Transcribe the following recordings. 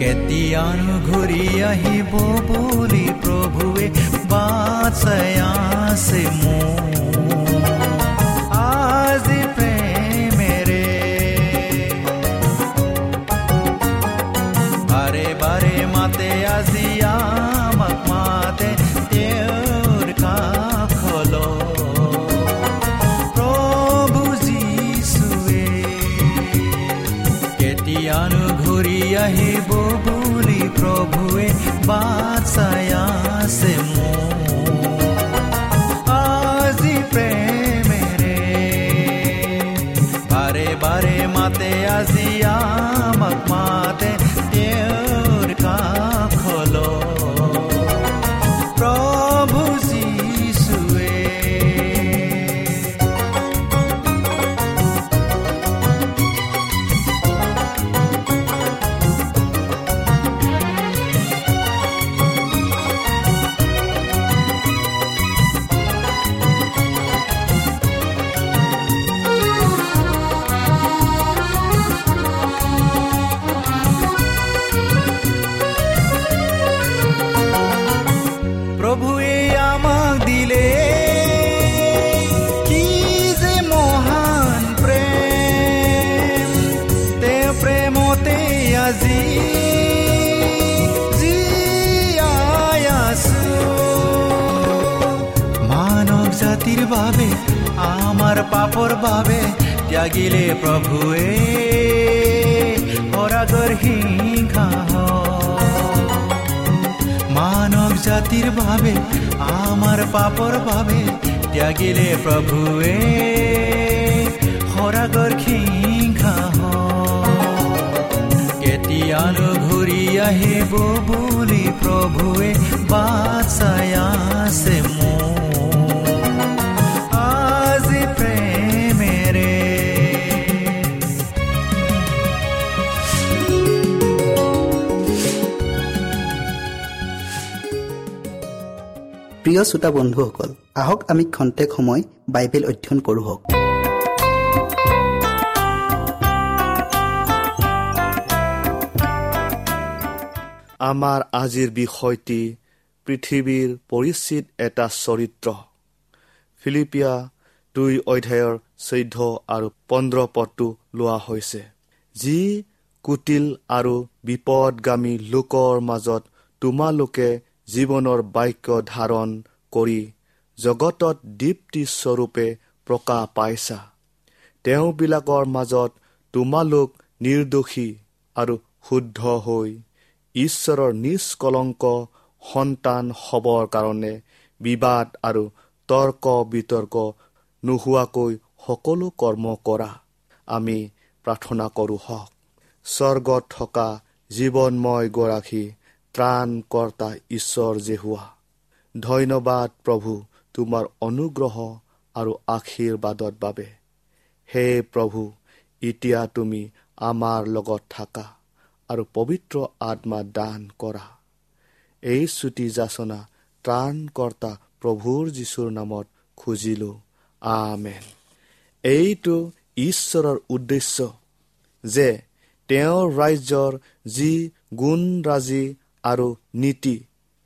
কেতিয়ানো ঘূৰি আহিব বুলি প্ৰভুৱে বাচাই আছে আছে মানৱ জাতিৰ বাবে আমাৰ পাপৰ বাবে ত্যাগিলে প্ৰভুৱে পৰাগৰ হিংসা মানৱ জাতিৰ বাবে আমাৰ পাপৰ বাবে ত্যাগিলে প্ৰভুৱে সৰাগৰ সিংহা কেতিয়ানো ঘূৰি আহিব বুলি প্ৰভুৱে বাচাই আছে মোক আজি প্ৰেমেৰে প্ৰিয় শ্ৰোতা বন্ধুসকল আহক আমি খন্তেক সময় বাইবেল অধ্যয়ন কৰোঁ হওক। আমাৰ আজিৰ বিষয়টি পৃথিৱীৰ পৰিচিত এটা চৰিত্ৰ। ফিলিপিয়া দুই অধ্যায়ৰ চৈধ্য আৰু পোন্ধৰ পদটো লোৱা হৈছে। যি কুটিল আৰু বিপদগামী লোকৰ মাজত তোমালোকে জীৱনৰ বাক্য ধাৰণ কৰি জগতত দীপ্তিস্বৰূপে প্ৰকাশ পাইছা। তেওঁবিলাকৰ মাজত তোমালোক নিৰ্দোষী আৰু শুদ্ধ হৈ ঈশ্বৰৰ নিষ্কলংক সন্তান হ'বৰ কাৰণে বিবাদ আৰু তৰ্ক বিতৰ্ক নোহোৱাকৈ সকলো কৰ্ম কৰা। আমি প্ৰাৰ্থনা কৰোঁ হওক। স্বৰ্গত থকা জীৱনময় গৰাকী ত্ৰাণকৰ্তা ঈশ্বৰ জেহুৱা ধন্যবাদ প্ৰভু তোমাৰ অনুগ্ৰহ আৰু আশীৰ্বাদৰ বাবে। হে প্ৰভু এতিয়া তুমি আমাৰ লগত থাকা। আৰু পবিত্ৰ আত্মা দান কৰা। এই চুটি যাচনা ত্ৰাণকৰ্তা প্ৰভুৰ যীশুৰ নামত খুজিলো। আমেন। এইটো ঈশ্বৰৰ উদ্দেশ্য যে তেওঁৰ ৰাজ্যৰ যি গুণৰাজী আৰু নীতি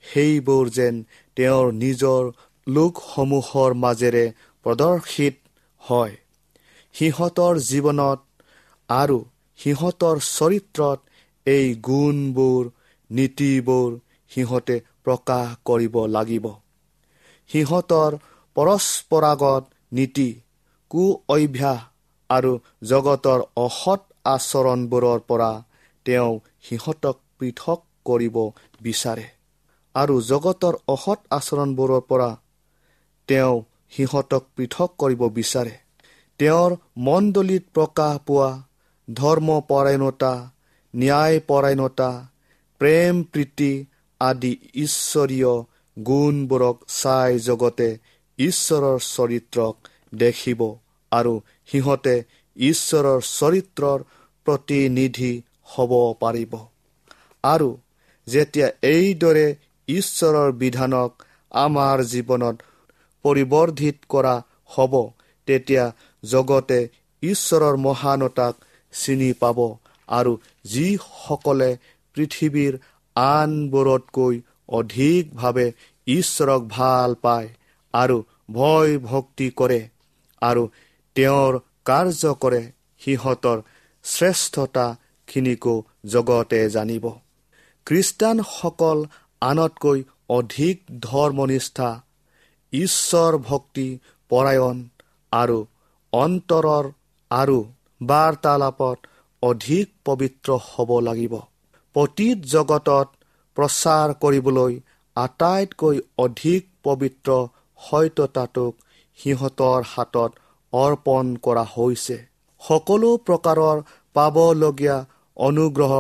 সেইবোৰ যেন তেওঁৰ নিজৰ লোকসমূহৰ মাজেৰে প্ৰদৰ্শিত হয়। সিহঁতৰ জীৱনত আৰু সিহঁতৰ চৰিত্ৰত এই গুণবোৰ নীতিবোৰ সিহঁতে প্ৰকাশ কৰিব লাগিব। সিহঁতৰ পৰস্পৰাগত নীতি কু অভ্যাস আৰু জগতৰ অসৎ আচৰণবোৰৰ পৰা তেওঁ সিহঁতক পৃথক কৰিব বিচাৰে আৰু জগতৰ অসৎ আচৰণবোৰৰ পৰা তেওঁ সিহঁতক পৃথক কৰিব বিচাৰে। তেওঁৰ মণ্ডলীত প্ৰকাশ পোৱা ধৰ্মপৰায়ণতা ন্যায়পৰায়ণতা প্ৰেম প্ৰীতি আদি ঈশ্বৰীয় গুণবোৰক চাই জগতে ঈশ্বৰৰ চৰিত্ৰক দেখিব আৰু সিহঁতে ঈশ্বৰৰ চৰিত্ৰৰ প্ৰতিনিধি হ'ব পাৰিব। আৰু যেতিয়া এইদৰে ঈশ্বৰৰ বিধানক আমাৰ জীৱনত পৰিৱৰ্ধিত কৰা হ'ব তেতিয়া জগতে ঈশ্বৰৰ মহানতাক চিনি পাব আৰু যিসকলে পৃথিৱীৰ আনবোৰতকৈ অধিকভাৱে ঈশ্বৰক ভাল পায় আৰু ভয় ভক্তি কৰে আৰু তেওঁৰ কাৰ্য কৰে সিহঁতৰ শ্ৰেষ্ঠতাখিনিকো জগতে জানিব। খ্ৰীষ্টানসকল আনতকৈ অধিক ধৰ্মনিষ্ঠা ঈশ্বৰ ভক্তি পৰায়ণ আৰু অন্তৰৰ আৰু বাৰ্তালাপত অধিক পবিত্ৰ হ'ব লাগিব। পতীত জগতত প্ৰচাৰ কৰিবলৈ আটাইতকৈ অধিক পবিত্ৰ সত্যতাটোক সিহঁতৰ হাতত অৰ্পণ কৰা হৈছে। সকলো প্ৰকাৰৰ পাবলগীয়া অনুগ্ৰহ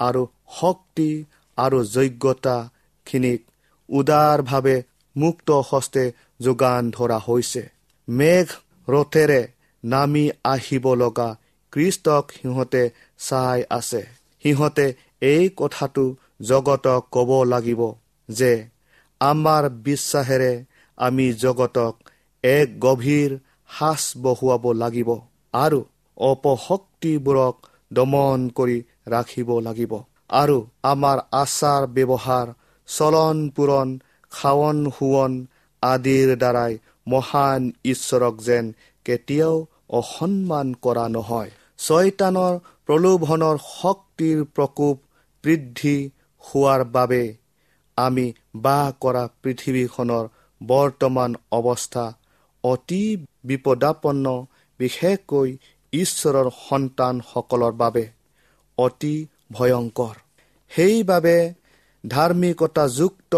আৰু শক্তি আৰু যোগ্যতাখিনিক উদাৰভাৱে মুক্ত হস্তে যোগান ধৰা হৈছে। মেঘ ৰথেৰে নামি আহিব লগা কৃষ্টক সিহঁতে চাই আছে। সিহঁতে এই কথাটো জগতক ক'ব লাগিব যে আমাৰ বিশ্বাসেৰে আমি জগতক এক গভীৰ সাজ বহুৱাব লাগিব আৰু অপশক্তিবোৰক দমন কৰি ৰাখিব লাগিব। আৰু আমাৰ আচাৰ ব্যৱহাৰ চলন পূৰণ খাৱন সোৱন আদিৰ দ্বাৰাই মহান ঈশ্বৰক যেন কেতিয়াও অসন্মান কৰা নহয়। ছয়তানৰ প্ৰলোভনৰ শক্তিৰ প্ৰকোপ বৃদ্ধি হোৱাৰ বাবে আমি বাস কৰা পৃথিৱীখনৰ বৰ্তমান অৱস্থা অতি বিপদাপন্ন বিশেষকৈ ঈশ্বৰৰ সন্তানসকলৰ বাবে অতি ভয়ংকৰ। সেইবাবে ধাৰ্মিকতাযুক্ত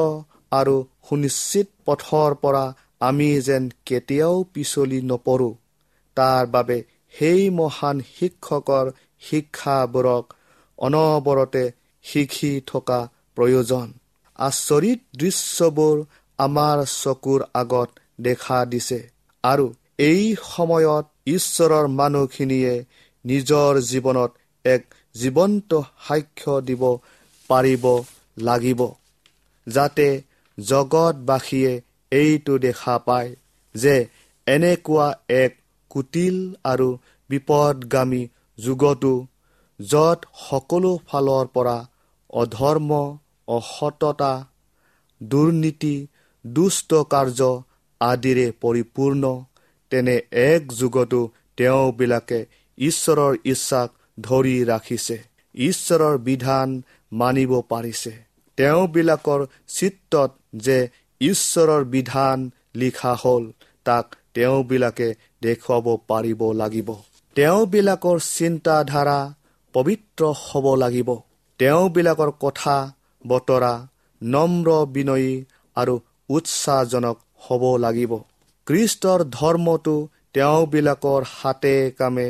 আৰু সুনিশ্চিত পথৰ পৰা আমি যেন কেতিয়াও পিছলি নপৰোঁ তাৰ বাবে সেই মহান শিক্ষকৰ শিক্ষাবোৰক অনবৰতে শিকি থকা প্ৰয়োজন। আচৰিত দৃশ্যবোৰ আমাৰ চকুৰ আগত দেখা দিছে আৰু এই সময়ত ঈশ্বৰৰ মানুহখিনিয়ে নিজৰ জীৱনত এক জীৱন্ত সাক্ষ্য দিব পাৰিব লাগিব যাতে জগতবাসীয়ে এইটো দেখা পায় যে এনেকুৱা এক কুটিল আৰু বিপদগামী যুগতো য'ত সকলো ফালৰ পৰা অধৰ্ম অসততা দুৰ্নীতি দুষ্ট কাৰ্য আদিৰে পৰিপূৰ্ণ তেনে এক যুগতো তেওঁবিলাকে ঈশ্বৰৰ ইচ্ছাক ধৰি ৰাখিছে। ঈশ্বৰৰ বিধান মানিব পাৰিছে। তেওঁবিলাকৰ চিত্ৰত যে ঈশ্বৰৰ বিধান লিখা হ'ল তাক তেওঁবিলাকে দেখুৱাব পাৰিব লাগিব। তেওঁবিলাকৰ চিন্তাধাৰা পবিত্ৰ হ'ব লাগিব। তেওঁবিলাকৰ কথা বতৰা নম্ৰ বিনয়ী আৰু উৎসাহজনক হ'ব লাগিব। খ্ৰীষ্টৰ ধৰ্মটো তেওঁবিলাকৰ হাতে কামে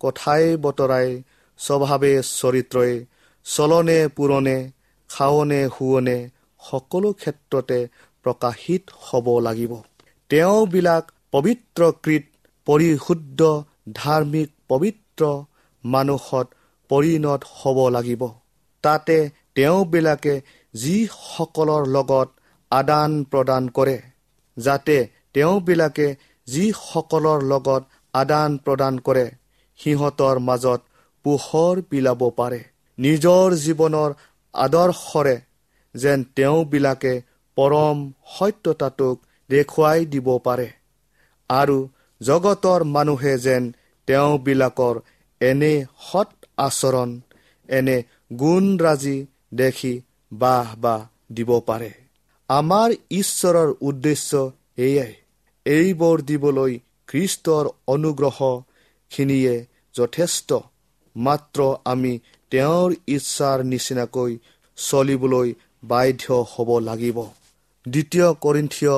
কথাই বতৰাই স্বভাৱে চৰিত্ৰই চলনে পুৰণে খাৱনে শুৱনে সকলো ক্ষেত্ৰতে প্ৰকাশিত হ'ব লাগিব। তেওঁবিলাক পবিত্ৰকৃত পৰিশুদ্ধ ধাৰ্মিক পবিত্ৰ মানুহত পৰিণত হ'ব লাগিব। তাতে তেওঁবিলাকে যিসকলৰ লগত আদান প্ৰদান কৰে যাতে তেওঁবিলাকে যিসকলৰ লগত আদান প্ৰদান কৰে সিহঁতৰ মাজত পোহৰ বিলাব পাৰে। নিজৰ জীৱনৰ আদৰ্শৰে যেন তেওঁবিলাকে পৰম সত্যতাটোক দেখুৱাই দিব পাৰে। আৰু জগতৰ মানুহে যেন তেওঁবিলাকৰ এনে সৎ আচৰণ এনে গুণৰাজি দেখি বাহ বাহ দিব পাৰে। আমাৰ ঈশ্বৰৰ উদ্দেশ্য এয়াই এইবোৰ দিবলৈ খ্ৰীষ্টৰ অনুগ্ৰহখিনিয়ে যথেষ্ট। মাত্ৰ আমি তেওঁৰ ইচ্ছাৰ নিচিনাকৈ চলিবলৈ বাধ্য হ'ব লাগিব। দ্বিতীয় কৰিন্থিয়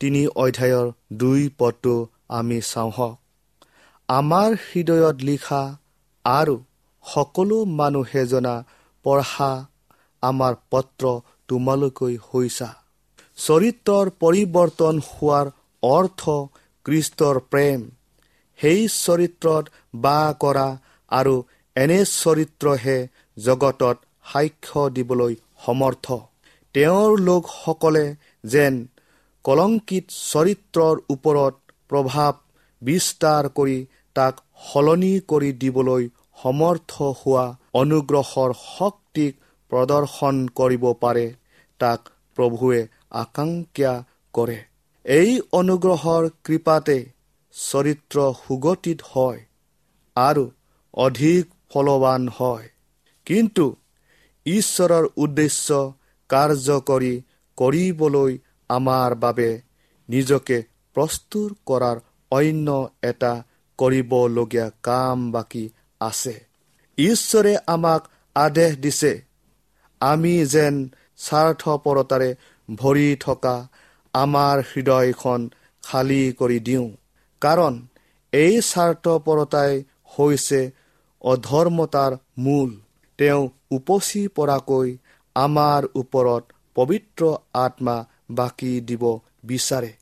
তিনি অধ্যায়ৰ দুই পদটো আমি চাওঁ হওক। আমাৰ হৃদয়ত লিখা আৰু সকলো মানুহে জনা পঢ়া আমাৰ পত্ৰ তোমালোকৈ হৈছা। চৰিত্ৰৰ পৰিৱৰ্তন হোৱাৰ অৰ্থ কৃষ্টৰ প্ৰেম। সেই চৰিত্ৰত বাস কৰা আৰু এনে চৰিত্ৰহে জগতত সাক্ষ্য দিবলৈ সমৰ্থ। তেওঁৰ লোকসকলে যেন কলংকিত চৰিত্ৰৰ ওপৰত প্ৰভাৱ বিস্তাৰ কৰি তাক সলনি কৰি দিবলৈ সমৰ্থ হোৱা অনুগ্ৰহৰ শক্তিক প্ৰদৰ্শন কৰিব পাৰে তাক প্ৰভুৱে আকাংক্ষা কৰে। এই অনুগ্ৰহৰ কৃপাতে চৰিত্ৰ সুগঠিত হয় আৰু অধিক ফলৱান হয়। কিন্তু ঈশ্বৰৰ উদ্দেশ্য কাৰ্যকৰী কৰিবলৈ আমাৰ বাবে নিজকে প্ৰস্তুত কৰাৰ অন্য এটা কৰিবলগীয়া কাম বাকী আছে। ঈশ্বৰে আমাক আদেশ দিছে আমি যেন স্বাৰ্থপৰতাৰে ভৰি থকা আমাৰ হৃদয়খন খালী কৰি দিওঁ। কাৰণ এই স্বাৰ্থপৰতাই হৈছে অধৰ্মতাৰ মূল। তেওঁ উপচি পৰাকৈ আমাৰ ওপৰত পবিত্ৰ আত্মা বাকী দিব বিচাৰে।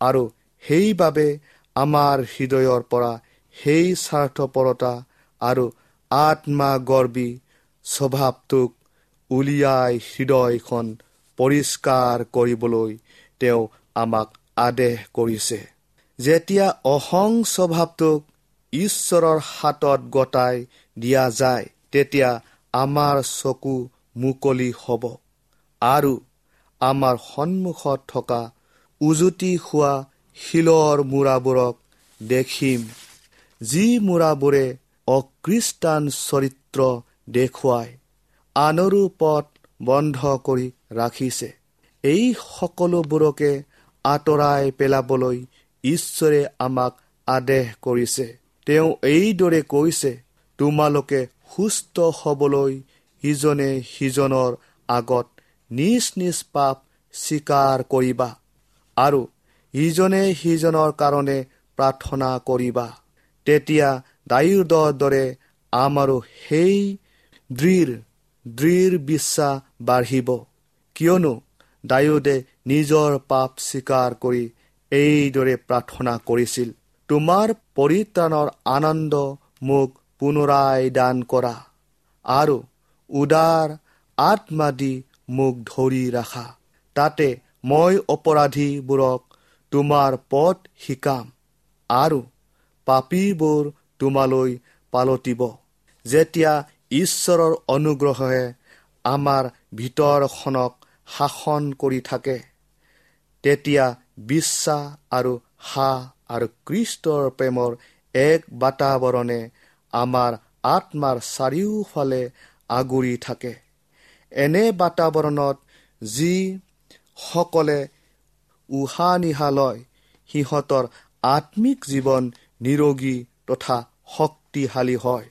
আৰু সেইবাবে আমাৰ হৃদয়ৰ পৰা সেই স্বাৰ্থপৰতা আৰু আত্মাগৰ্বী স্বভাৱটোক উলিয়াই হৃদয়খন পৰিষ্কাৰ কৰিবলৈ তেওঁ আমাক আদেশ কৰিছে। যেতিয়া অহং স্বভাৱটোক ঈশ্বৰৰ হাতত গতাই দিয়া যায় তেতিয়া আমাৰ চকু মুকলি হ'ব। আৰু আমাৰ সন্মুখত থকা উজুতি হোৱা শিলৰ মূৰাবোৰক দেখিম যি মূৰাবোৰে অখ্ৰীষ্টান চৰিত্ৰ দেখুৱাই আনৰো পথ বন্ধ কৰি ৰাখিছে। এই সকলোবোৰকে আঁতৰাই পেলাবলৈ ঈশ্বৰে আমাক আদেশ কৰিছে। তেওঁ এইদৰে কৈছে তোমালোকে সুস্থ হবলৈ ইজনে সিজনৰ আগত নিজ নিজ পাপ স্বীকাৰ কৰিবা আৰু ইজনে সিজনৰ কাৰণে প্ৰাৰ্থনা কৰিবা। তেতিয়া দায়ুদৰ দৰে আমাৰো সেই দৃঢ় দৃঢ় বিশ্বাস বাঢ়িব। কিয়নো দায়ুদে নিজৰ পাপ স্বীকাৰ কৰি এইদৰে প্ৰাৰ্থনা কৰিছিল তোমাৰ পৰিত্ৰাণৰ আনন্দ মোক পুনৰাই দান কৰা আৰু উদাৰ আত্মা দি মোক ধৰি ৰাখা। তাতে মই অপৰাধীবোৰক তোমাৰ পথ শিকাম আৰু পাপীবোৰ তোমালৈ পালতিব যেতিয়া ঈশ্বৰৰ অনুগ্ৰহে আমাৰ ভিতৰখনক শাসন কৰি থাকে তেতিয়া বিশ্বাস আৰু হাঁহ আৰু কৃষ্টৰ প্ৰেমৰ এক বাতাৱৰণে আমাৰ আত্মাৰ চাৰিওফালে আগুৰি থাকে। এনে বাতাৱৰণত যিসকলে উশাহ নিশাহ লয় সিহঁতৰ আত্মিক জীৱন নিৰোগী তথা শক্তিশালী হয়।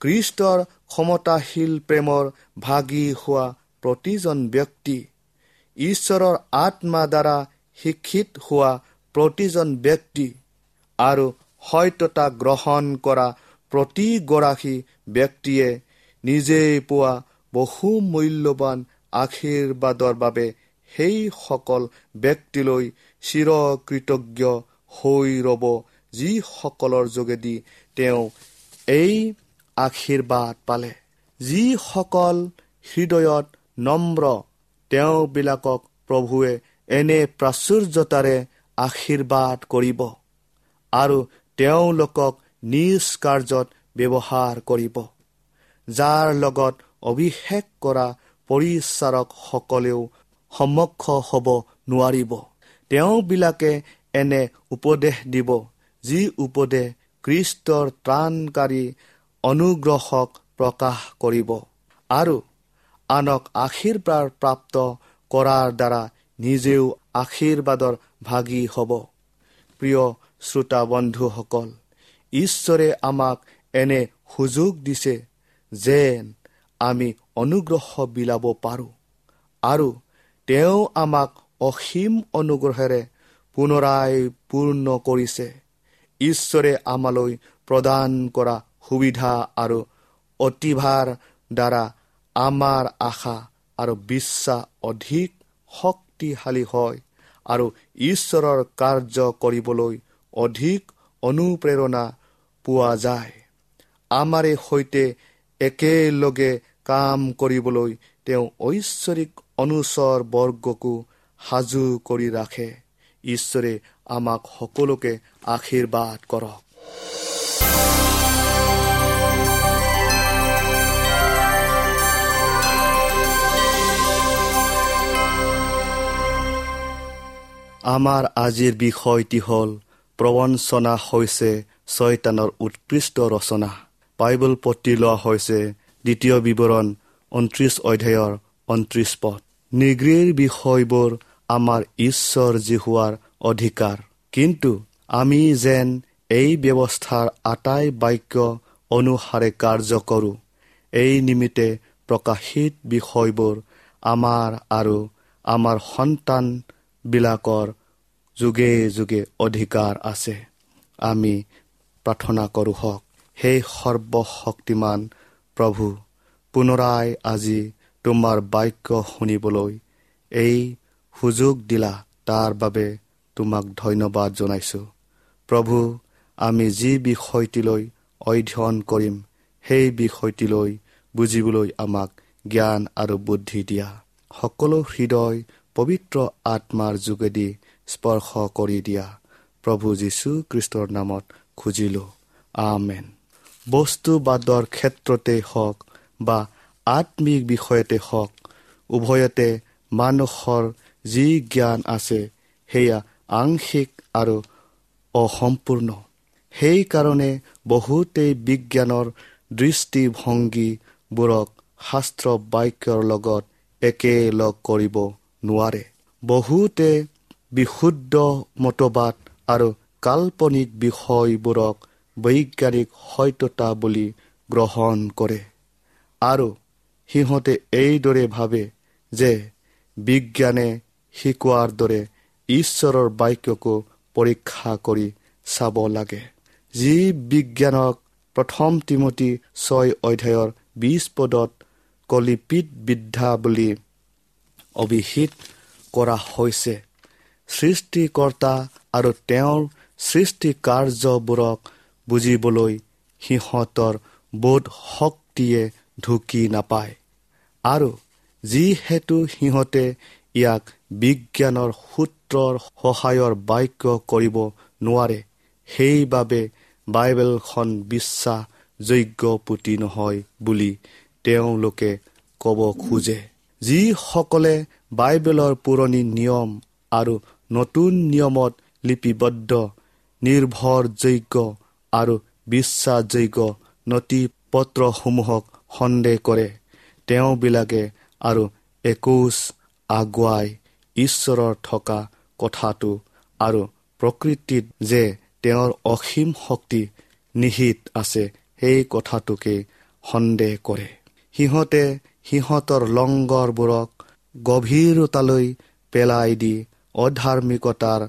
কৃষ্টৰ ক্ষমতাশীল প্ৰেমৰ ভাগি হোৱা প্ৰতিজন ব্যক্তি ঈশ্বৰৰ আত্মা দ্বাৰা শিক্ষিত হোৱা প্ৰতিজন ব্যক্তি আৰু সত্যতা গ্ৰহণ কৰা প্ৰতিগৰাকী ব্যক্তিয়ে নিজেই পোৱা বহু মূল্যৱান আশীৰ্বাদৰ বাবে সেইসকল ব্যক্তিলৈ চিৰকৃতজ্ঞ হৈ ৰ'ব যিসকলৰ যোগেদি তেওঁ এই আশীৰ্বাদ পালে। যিসকল হৃদয়ত নম্ৰ তেওঁবিলাকক প্ৰভুৱে এনে প্ৰাচুৰ্যতাৰে আশীৰ্বাদ কৰিব আৰু তেওঁলোকক নিজ কাৰ্যত ব্যৱহাৰ কৰিব যাৰ লগত অভিষেক কৰা পৰিচাৰকসকলেও সমক্ষ হ'ব নোৱাৰিব। তেওঁবিলাকে এনে উপদেশ দিব যি উপদেশ কৃষ্টৰ ত্ৰাণকাৰী অনুগ্ৰহক প্ৰকাশ কৰিব আৰু আনক আশীৰ্বাদ প্ৰাপ্ত কৰাৰ দ্বাৰা নিজেও আশীৰ্বাদৰ ভাগি হ'ব। প্ৰিয় শ্ৰোতা বন্ধুসকল ঈশ্বৰে আমাক এনে সুযোগ দিছে যেন আমি অনুগ্ৰহ বিলাব পাৰোঁ। আৰু তেওঁ আমাক অসীম অনুগ্ৰহেৰে পুনৰাই পূৰ্ণ কৰিছে। ঈশ্বৰে আমালৈ প্ৰদান কৰা সুবিধা আৰু অতিভাৰ দ্বাৰা আমাৰ আশা আৰু বিশ্বাস অধিক শক্তিশালী হয় আৰু ঈশ্বৰৰ কাৰ্য কৰিবলৈ অধিক অনুপ্ৰেৰণা পোৱা যায়। আমাৰে সৈতে একেলগে কাম কৰিবলৈ তেওঁ ঐশ্বৰিক অনুচৰ বৰ্গকো সাজু কৰি ৰাখে। ঈশ্বৰে আমাক সকলোকে আশীৰ্বাদ কৰক। আমাৰ আজিৰ বিষয়টি হ'ল প্ৰবঞ্চনা হৈছে ছয়তানৰ উৎকৃষ্ট ৰচনা। বাইবল পতি লোৱা হৈছে। দ্বিতীয় বিৱৰণ ঊনত্ৰিছ অধ্যায়ৰ ঊনত্ৰিছ পদ। নিগ্ৰীৰ বিষয়বোৰ আমাৰ ঈশ্বৰ হোৱাৰ অধিকাৰ। কিন্তু আমি যেন এই ব্যৱস্থাৰ আটাই বাক্য অনুসাৰে কাৰ্য কৰোঁ এই নিমিত্তে প্ৰকাশিত বিষয়বোৰ আমাৰ আৰু আমাৰ সন্তানবিলাকৰ যোগে যোগে অধিকাৰ আছে। আমি প্ৰাৰ্থনা কৰোঁ হওক। সেই সৰ্বশক্তিমান প্ৰভু পুনৰাই আজি তোমাৰ বাক্য শুনিবলৈ এই সুযোগ দিলা তাৰ বাবে তোমাক ধন্যবাদ জনাইছোঁ। প্ৰভু আমি যি বিষয়টিলৈ অধ্যয়ন কৰিম সেই বিষয়টিলৈ বুজিবলৈ আমাক জ্ঞান আৰু বুদ্ধি দিয়া। সকলো হৃদয় পবিত্ৰ আত্মাৰ যোগেদি স্পৰ্শ কৰি দিয়া। প্ৰভু যীশু খ্ৰীষ্টৰ নামত খুজিলোঁ। আমেন। বস্তুবাদৰ ক্ষেত্ৰতে হওক বা আত্মিক বিষয়তে হওক উভয়তে মানুহৰ যি জ্ঞান আছে সেয়া আংশিক আৰু অসম্পূৰ্ণ। সেইকাৰণে বহুতেই বিজ্ঞানৰ দৃষ্টিভংগীবোৰক শাস্ত্ৰ বাক্যৰ লগত একেলগ কৰিব নোৱাৰে। বহুতে বিশুদ্ধ মতবাদ আৰু কাল্পনিক বিষয়বোৰক বৈজ্ঞানিক সত্যতা বুলি গ্ৰহণ কৰে। আৰু সিহঁতে এইদৰে ভাবে যে বিজ্ঞানে শিকোৱাৰ দৰে ঈশ্বৰৰ বাক্যকো পৰীক্ষা কৰি চাব লাগে। যি বিজ্ঞানক প্ৰথম তিমতী ছয় অধ্যায়ৰ বিছ পদত কলিপিত বিদ্যা বুলি অভিহিত কৰা হৈছে সৃষ্টিকৰ্তা আৰু তেওঁৰ সৃষ্টি কাৰ্যবোৰক বুজিবলৈ সিহঁতৰ বোধ শক্তিয়ে ঢুকি নাপায়। আৰু যিহেতু সিহঁতে ইয়াক বিজ্ঞানৰ সূত্ৰৰ সহায়ৰ বাক্য কৰিব নোৱাৰে সেইবাবে বাইবেলখন বিশ্বাসযোগ্য পুতি নহয় বুলি তেওঁলোকে ক'ব খোজে। যিসকলে বাইবেলৰ পুৰণি নিয়ম আৰু নতুন নিয়মত লিপিবদ্ধ নিৰ্ভৰযোগ্য আৰু বিশ্বাসযোগ্য নথি পত্ৰসমূহক সন্দেহ কৰে। তেওঁবিলাকে আৰু একোচ আগুৱাই ঈশ্বৰৰ থকা কথাটো আৰু প্ৰকৃতিত যে তেওঁৰ অসীম শক্তি নিহিত আছে সেই কথাটোকে সন্দেহ কৰে। সিহঁতে সিহঁতৰ লংগৰবোৰক গভীৰতালৈ পেলাই দি অধাৰ্মিকতাৰ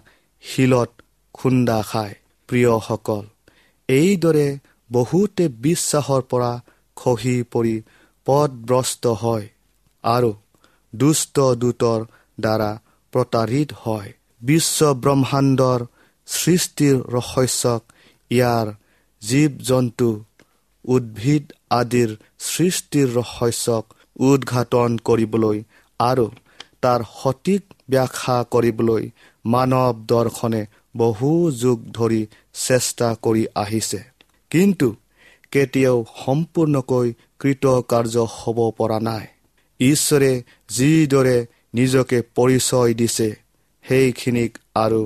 শিলত খুন্দা খায়। প্ৰিয়সকল এইদৰে বহুতে বিশ্বাসৰ পৰা খহি পৰি পদভ্ৰষ্ট হয় আৰু দুষ্ট দূতৰ দ্বাৰা প্ৰতাৰিত হয়। বিশ্ব ব্ৰহ্মাণ্ডৰ সৃষ্টিৰ ৰহস্যক ইয়াৰ জীৱ জন্তু উদ্ভিদ আদিৰ সৃষ্টিৰ ৰহস্যক উদঘাটন কৰিবলৈ আৰু তাৰ সঠিক ব্যাখ্যা কৰিবলৈ মানৱ দৰ্শনে বহু যুগ ধৰি চেষ্টা কৰি আহিছে। কিন্তু কেতিয়াও সম্পূৰ্ণকৈ কৃতকাৰ্য হ'ব পৰা নাই। ঈশ্বৰে যিদৰে নিজকে পৰিচয় দিছে সেইখিনিক আৰু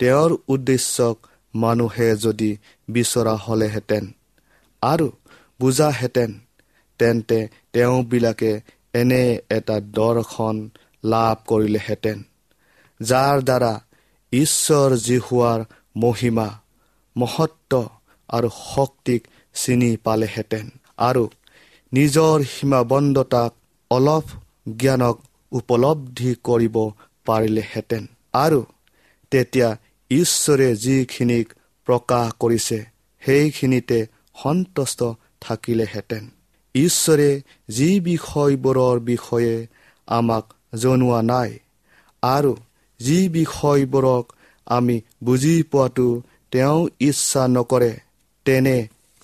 তেওঁৰ উদ্দেশ্যক মানুহে যদি বিচৰা হ'লেহেঁতেন আৰু বুজাহেঁতেন তেন্তে তেওঁবিলাকে এনে এটা দৰ্শন লাভ কৰিলেহেঁতেন যাৰ দ্বাৰা ঈশ্বৰ যি হোৱাৰ মহিমা মহত্ব আৰু শক্তিক চিনি পালেহেঁতেন আৰু নিজৰ সীমাবদ্ধতাক অলপ জ্ঞানক উপলব্ধি কৰিব পাৰিলেহেঁতেন। আৰু তেতিয়া ঈশ্বৰে যিখিনিক প্ৰকাশ কৰিছে সেইখিনিতে সন্তুষ্ট থাকিলেহেঁতেন। ঈশ্বৰে যি বিষয়বোৰৰ বিষয়ে আমাক জনোৱা নাই আৰু যি বিষয়বোৰক আমি বুজি পোৱাটো তেওঁ ইচ্ছা নকৰে তেনে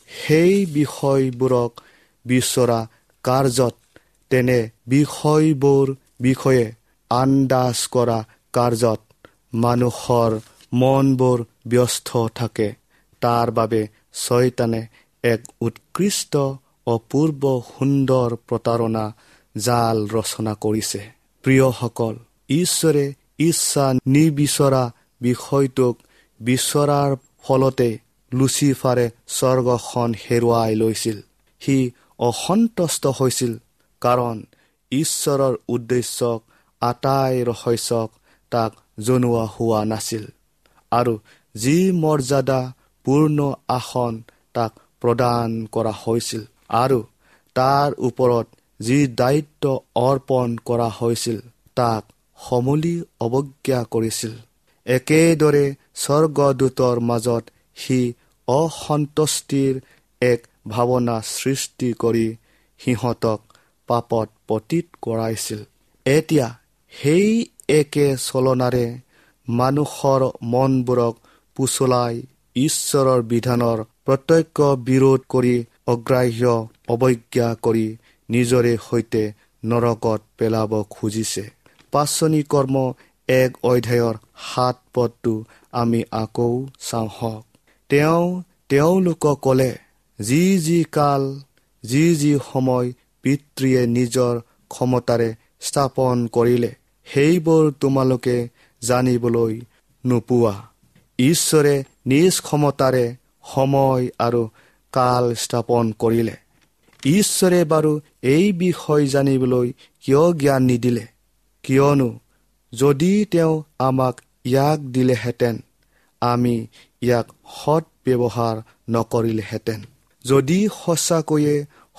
সেই বিষয়বোৰক বিচৰা কাৰ্যত তেনে বিষয়বোৰ বিষয়ে আন্দাজ কৰা কাৰ্যত মানুহৰ মনবোৰ ব্যস্ত থাকে। তাৰ বাবে ছয়তানে এক উৎকৃষ্ট অপূৰ্ব সুন্দৰ প্ৰতাৰণা জাল ৰচনা কৰিছে। প্ৰিয়সকল ঈশ্বৰে ইচ্ছা নিবিচৰা বিষয়টোক বিচৰাৰ ফলতে লুচিফাৰে স্বৰ্গখন হেৰুৱাই লৈছিল। সি অসন্তুষ্ট হৈছিল কাৰণ ঈশ্বৰৰ উদ্দেশ্যক আটাই ৰহস্যক তাক জনোৱা হোৱা নাছিল আৰু যি মৰ্যাদা পূৰ্ণ আসন তাক প্ৰদান কৰা হৈছিল আৰু তাৰ ওপৰত যি দায়িত্ব অৰ্পণ কৰা হৈছিল তাক সমূলি অৱজ্ঞা কৰিছিল। একেদৰে স্বৰ্গদূতৰ মাজত সি অসন্তুষ্টিৰ এক ভাৱনা সৃষ্টি কৰি সিহঁতক পাপত পতীত কৰাইছিল। এতিয়া সেই একে চলনাৰে মানুহৰ মনবোৰক পুচলাই ঈশ্বৰৰ বিধানৰ প্ৰত্যক্ষ বিৰোধ কৰি অগ্ৰাহ্য অৱজ্ঞা কৰি নিজৰে সৈতে নৰকত পেলাব খুজিছে। পাচনি কৰ্ম এক অধ্যায়ৰ সাত পদটো আমি আকৌ চাওঁ হওক। তেওঁ তেওঁলোকক ক'লে যি যি কাল যি যি সময় পিতৃয়ে নিজৰ ক্ষমতাৰে স্থাপন কৰিলে সেইবোৰ তোমালোকে জানিবলৈ নোপোৱা। ঈশ্বৰে নিজ ক্ষমতাৰে সময় আৰু কাল স্থাপন কৰিলে। ঈশ্বৰে বাৰু এই বিষয় জানিবলৈ কিয় জ্ঞান নিদিলে? কিয়নো যদি তেওঁ আমাক ইয়াক দিলেহেঁতেন আমি ইয়াক সৎ ব্যৱহাৰ নকৰিলেহেঁতেন। যদি সঁচাকৈয়ে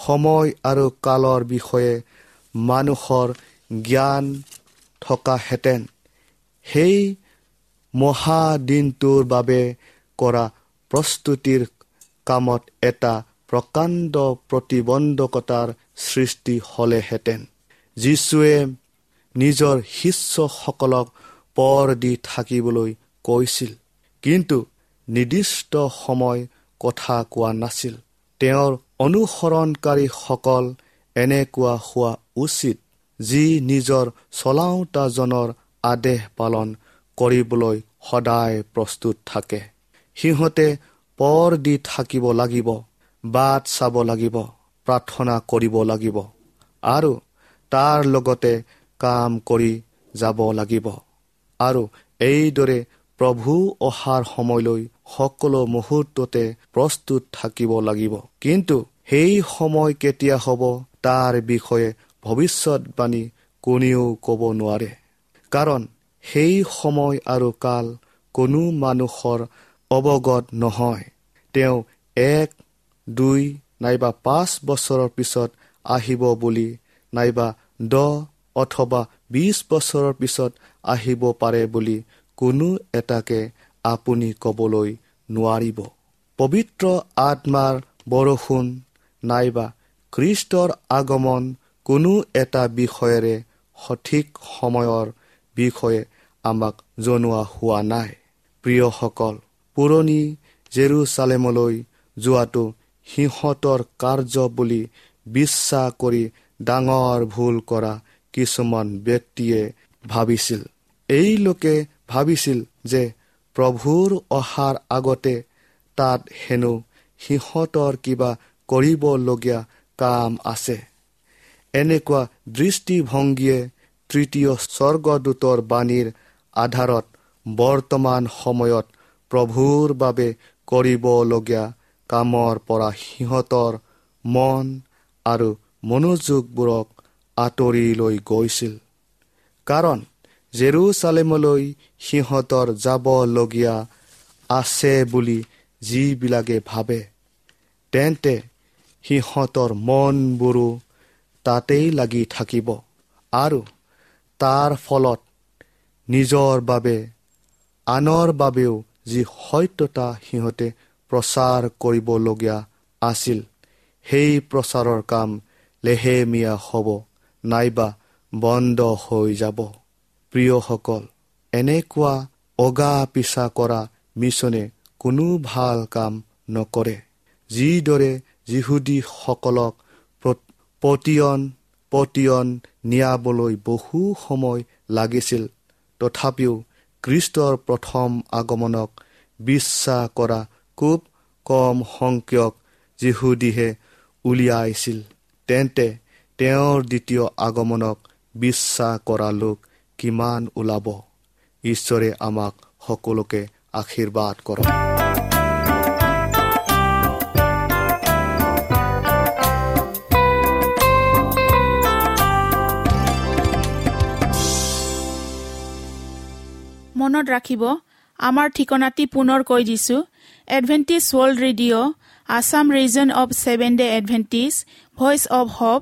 সময় আৰু কালৰ বিষয়ে মানুহৰ জ্ঞান থকাহেঁতেন সেই মহাদিনটোৰ বাবে কৰা প্ৰস্তুতিৰ কামত এটা প্ৰকাণ্ড প্ৰতিবন্ধকতাৰ সৃষ্টি হ'লেহেঁতেন। যীশুৱে নিজৰ শিষ্যসকলক পৰ দি থাকিবলৈ কৈছিল। কিন্তু নিৰ্দিষ্ট সময় কথা কোৱা নাছিল। তেওঁৰ অনুসৰণকাৰীসকল এনেকুৱা হোৱা উচিত যি নিজৰ চলাওঁতাজনৰ আদেশ পালন কৰিবলৈ সদায় প্ৰস্তুত থাকে। সিহঁতে পৰ দি থাকিব লাগিব বাট চাব লাগিব প্ৰাৰ্থনা কৰিব লাগিব আৰু তাৰ লগতে কাম কৰি যাব লাগিব। আৰু এইদৰে প্ৰভু অহাৰ সময়লৈ সকলো মুহূৰ্ততে প্ৰস্তুত থাকিব লাগিব। কিন্তু সেই সময় কেতিয়া হ'ব তাৰ বিষয়ে ভৱিষ্যতবাণী কোনেও ক'ব নোৱাৰে। কাৰণ সেই সময় আৰু কাল কোনো মানুহৰ অৱগত নহয়। তেওঁ এক দুই নাইবা পাঁচ বছৰৰ পিছত আহিব বুলি নাইবা দহ অথবা বিছ বছৰৰ পিছত আহিব পাৰে বুলি কোনো এটাকে আপুনি ক'বলৈ নোৱাৰিব। পবিত্ৰ আত্মাৰ বৰষুণ নাইবা খ্ৰীষ্টৰ আগমন কোনো এটা বিষয়েৰে সঠিক সময়ৰ বিষয়ে আমাক জনোৱা হোৱা নাই। প্ৰিয়সকল পুৰণি জেৰুচালেমলৈ যোৱাটো সিহঁতৰ কাৰ্য বুলি বিশ্বাস কৰি ডাঙৰ ভুল কৰা কিছুমান ব্যক্তিয়ে ভাবিছিল। এই লোকে ভাবিছিল যে প্ৰভুৰ অহাৰ আগতে তাত হেনো সিহঁতৰ কিবা কৰিবলগীয়া কাম আছে। এনেকুৱা দৃষ্টিভংগীয়ে তৃতীয় স্বৰ্গদূতৰ বাণীৰ আধাৰত বৰ্তমান সময়ত প্ৰভুৰ বাবে কৰিবলগীয়া কামৰ পৰা সিহঁতৰ মন আৰু মনোযোগবোৰক আঁতৰি লৈ গৈছিল। কাৰণ জেৰুচালেমলৈ সিহঁতৰ যাবলগীয়া আছে বুলি যিবিলাকে ভাবে তেন্তে সিহঁতৰ মনবোৰো তাতেই লাগি থাকিব আৰু তাৰ ফলত নিজৰ বাবে আনৰ বাবেও যি সত্যতা সিহঁতে প্ৰচাৰ কৰিবলগীয়া আছিল সেই প্ৰচাৰৰ কাম লেহেমীয়া হ'ব। নাইবা বন্ধ হৈ যাব। প্ৰিয়সকল এনেকুৱা অগা পিছা কৰা মিছনে কোনো ভাল কাম নকৰে। যিদৰে যিহুদীসকলক পতিয়ন পতিয়ন নিয়াবলৈ বহু সময় লাগিছিল তথাপিও খ্ৰীষ্টৰ প্ৰথম আগমনক বিশ্বাস কৰা খুব কম সংখ্যক যিহুদীহে উলিয়াইছিল। তেন্তে তেওঁৰ দ্বিতীয় আগমনক বিশ্বাস কৰা লোক কিমান ওলাব? ঈশ্বৰে আমাক সকলোকে আশীৰ্বাদ কৰক। মনত ৰাখিব আমাৰ ঠিকনাটি পুনৰ কৈ দিছো। Adventist world radio' Assam region of seven day Adventist voice of hope